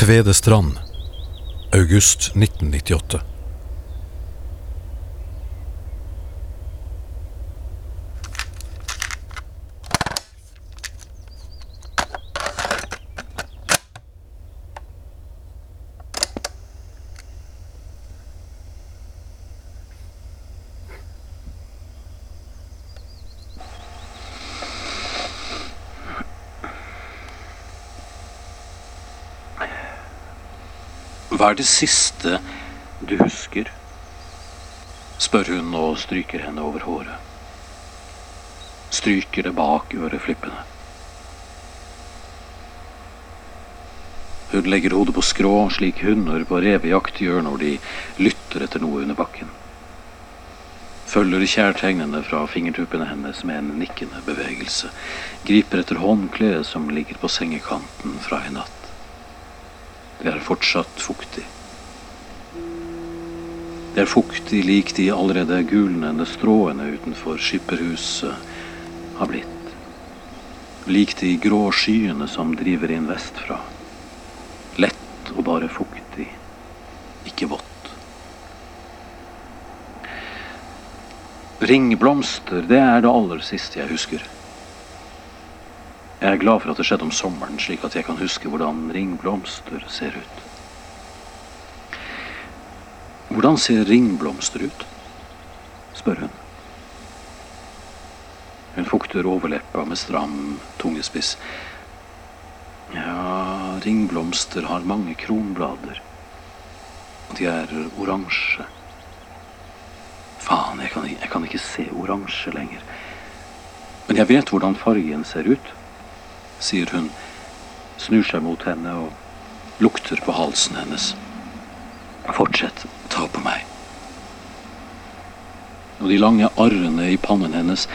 Tvedestrand, august 1998. Hva er det siste du husker? spør hun og stryker henne over håret. Stryker det bak øreflippene. Hun legger hodet på skrå, slik hunder på revejakt gjør når de lytter etter noe under bakken. Følger kjærtegnene fra fingertuppene hennes med en nikkende bevegelse. Griper etter håndkleet som ligger på sengekanten fra i natt. Det er fortsatt fuktig. Det er fuktig lik de allerede gulnende stråene utenfor skipperhuset har blitt. Lik de grå skyene som driver inn vestfra. Lett og bare fuktig, ikke vått. Ringblomster, det er det aller siste jeg husker. Jeg er glad for at det skjedde om sommeren, slik at jeg kan huske hvordan ringblomster ser ut. Hvordan ser ringblomster ut? spør hun. Hun fukter overleppa med stram tungespiss. Ja, ringblomster har mange kronblader. Og de er oransje. Faen, jeg kan, jeg kan ikke se oransje lenger. Men jeg vet hvordan fargen ser ut sier hun, snur seg mot henne og lukter på halsen hennes. Fortsett, ta på meg. Og de lange arrene i pannen hennes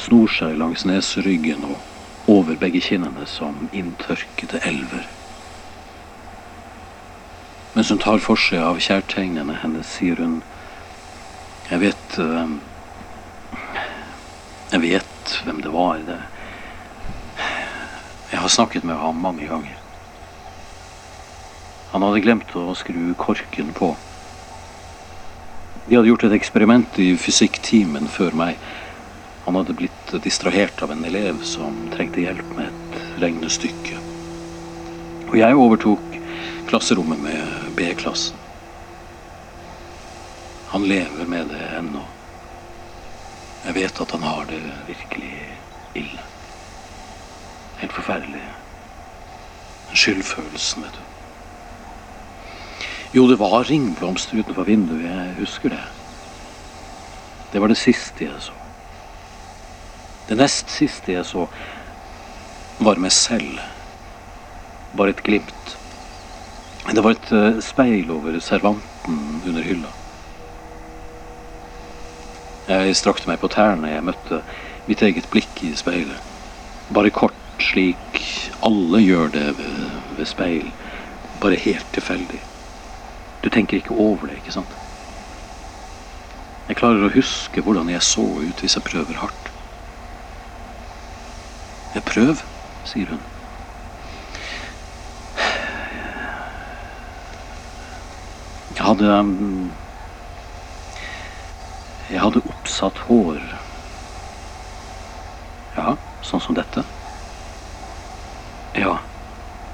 snor seg langs neseryggen og over begge kinnene som inntørkede elver. Mens hun tar for seg av kjærtegnene hennes, sier hun Jeg vet eh, Jeg vet hvem det var. Det, jeg har snakket med ham mange ganger. Han hadde glemt å skru korken på. De hadde gjort et eksperiment i fysikktimen før meg. Han hadde blitt distrahert av en elev som trengte hjelp med et regnestykke. Og jeg overtok klasserommet med B-klassen. Han lever med det ennå. Jeg vet at han har det virkelig ille. Helt forferdelig. Skyldfølelsen, vet du. Jo, det var ringblomster utenfor vinduet. Jeg husker det. Det var det siste jeg så. Det nest siste jeg så, var meg selv. Bare et glimt. Det var et uh, speil over servanten under hylla. Jeg strakte meg på tærne. Jeg møtte mitt eget blikk i speilet. Bare kort slik alle gjør det ved, ved speil. Bare helt tilfeldig. Du tenker ikke over det, ikke sant? Jeg klarer å huske hvordan jeg så ut hvis jeg prøver hardt. Jeg prøv, sier hun. Jeg hadde Jeg hadde oppsatt hår. Ja, sånn som dette.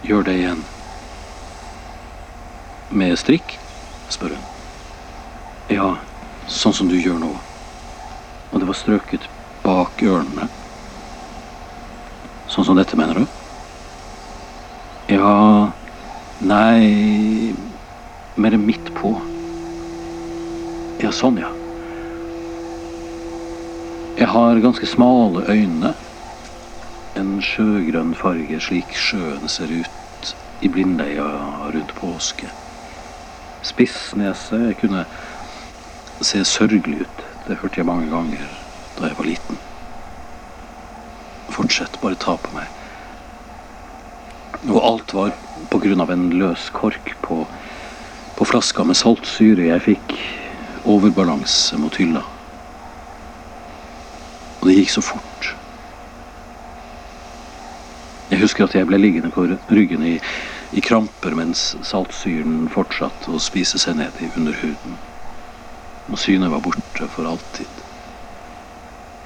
Gjør det igjen. Med strikk? spør hun. Ja, sånn som du gjør nå. Og det var strøket bak ørene. Sånn som dette, mener du? Ja Nei Mer midt på. Ja, sånn, ja. Jeg har ganske smale øyne en sjøgrønn farge slik sjøen ser ut i blindleia rundt påske. Spissneset kunne se sørgelig ut. Det hørte jeg mange ganger da jeg var liten. Fortsett, bare ta på meg. Og alt var på grunn av en løs kork på, på flaska med saltsyre jeg fikk overbalanse mot hylla. Og det gikk så fort. Jeg husker at jeg ble liggende på ryggen i i kramper mens saltsyren fortsatte å spise seg ned i underhuden. Og synet var borte for alltid.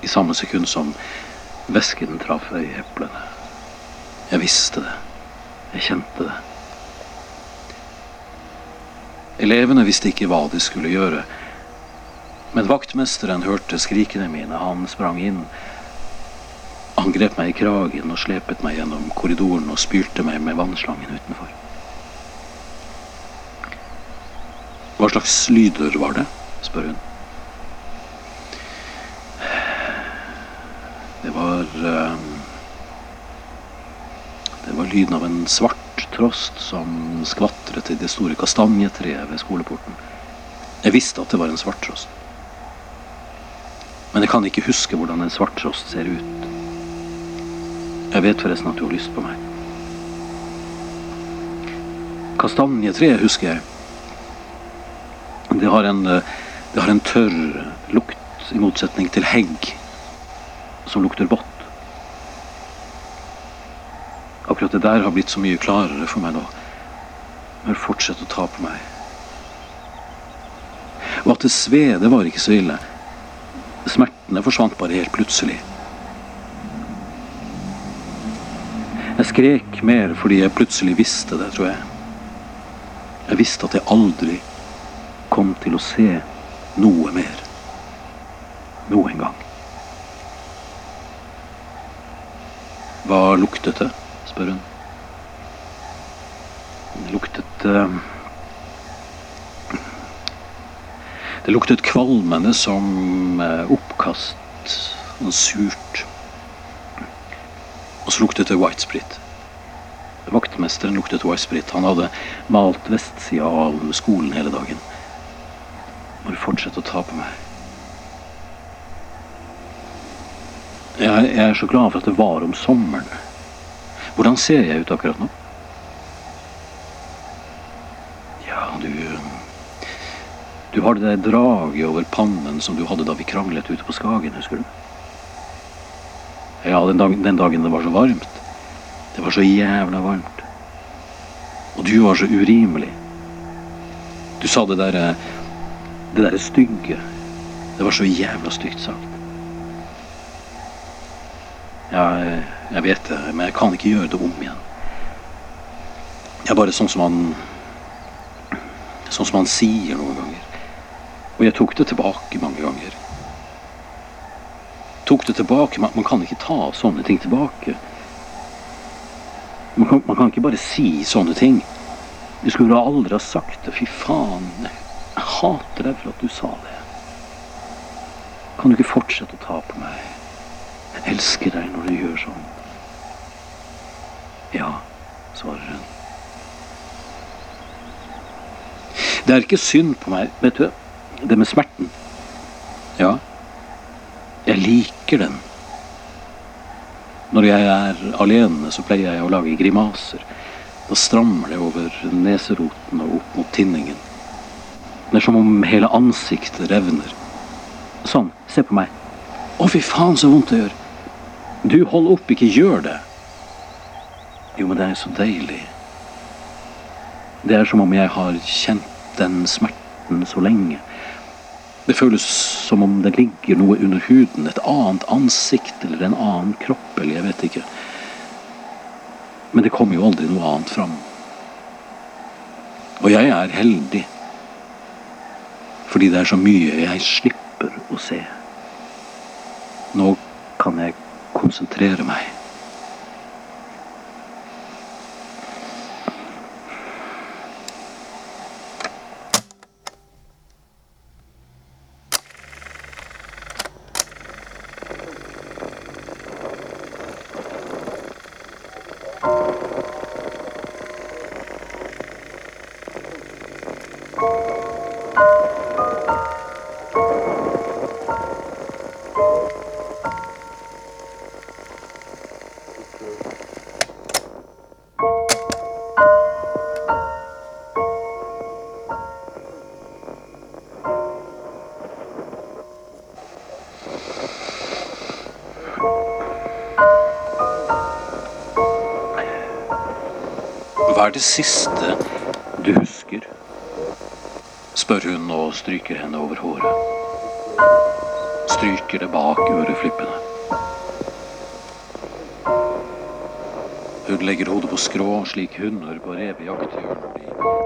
I samme sekund som væsken traff øyeeplene. Jeg visste det. Jeg kjente det. Elevene visste ikke hva de skulle gjøre. Men vaktmesteren hørte skrikene mine. Han sprang inn. Han grep meg i kragen og slepet meg gjennom korridoren og spylte meg med vannslangen utenfor. Hva slags lyder var det? spør hun. Det var eh, Det var lyden av en svart trost som skvatret i det store kastanjetreet ved skoleporten. Jeg visste at det var en svarttrost. Men jeg kan ikke huske hvordan en svarttrost ser ut. Jeg vet forresten at du har lyst på meg. Kastanjetreet husker jeg. Det har en, eh, det har en tørr lukt, i motsetning til hegg, som lukter vått. Akkurat det der har blitt så mye klarere for meg nå. Men fortsett å ta på meg. Og at det sved, det var ikke så ille. Smertene forsvant bare helt plutselig. Jeg skrek mer fordi jeg plutselig visste det, tror jeg. Jeg visste at jeg aldri kom til å se noe mer. Noen gang. Hva luktet det? spør hun. Det luktet eh, Det luktet kvalmende som eh, oppkast. Noe surt. Og så luktet det white sprit. Vaktmesteren luktet white sprit. Han hadde malt vestsida av skolen hele dagen. Bare fortsett å ta på meg. Jeg, jeg er så glad for at det var om sommeren. Hvordan ser jeg ut akkurat nå? Ja, du Du har det der draget over pannen som du hadde da vi kranglet ute på Skagen, husker du? Ja, den dagen, den dagen det var så varmt. Det var så jævla varmt. Og du var så urimelig. Du sa det derre Det derre stygge. Det var så jævla stygt sagt. Ja, jeg, jeg vet det, men jeg kan ikke gjøre det om igjen. Jeg er bare sånn som han Sånn som han sier noen ganger. Og jeg tok det tilbake mange ganger. Tok det tilbake Man, man kan ikke ta sånne ting tilbake. Man kan, man kan ikke bare si sånne ting. Du skulle aldri ha sagt det. Fy faen. Jeg hater deg for at du sa det. Kan du ikke fortsette å ta på meg? Jeg elsker deg når du gjør sånn. Ja, svarer hun. Det er ikke synd på meg, vet du. Det med smerten. Ja, jeg liker den. Når jeg er alene, så pleier jeg å lage grimaser. Da strammer det over neseroten og opp mot tinningen. Det er som om hele ansiktet revner. Sånn, se på meg. Å, fy faen, så vondt det gjør. Du, hold opp, ikke gjør det. Jo, men det er så deilig. Det er som om jeg har kjent den smerten så lenge. Det føles som om det ligger noe under huden, et annet ansikt eller en annen kropp, eller jeg vet ikke. Men det kommer jo aldri noe annet fram. Og jeg er heldig. Fordi det er så mye jeg slipper å se. Nå kan jeg konsentrere meg. Er det siste du husker? spør hun og stryker henne over håret. Stryker det bak øreflippene. Hun legger hodet på skrå, slik hunder på revejakt gjør når de.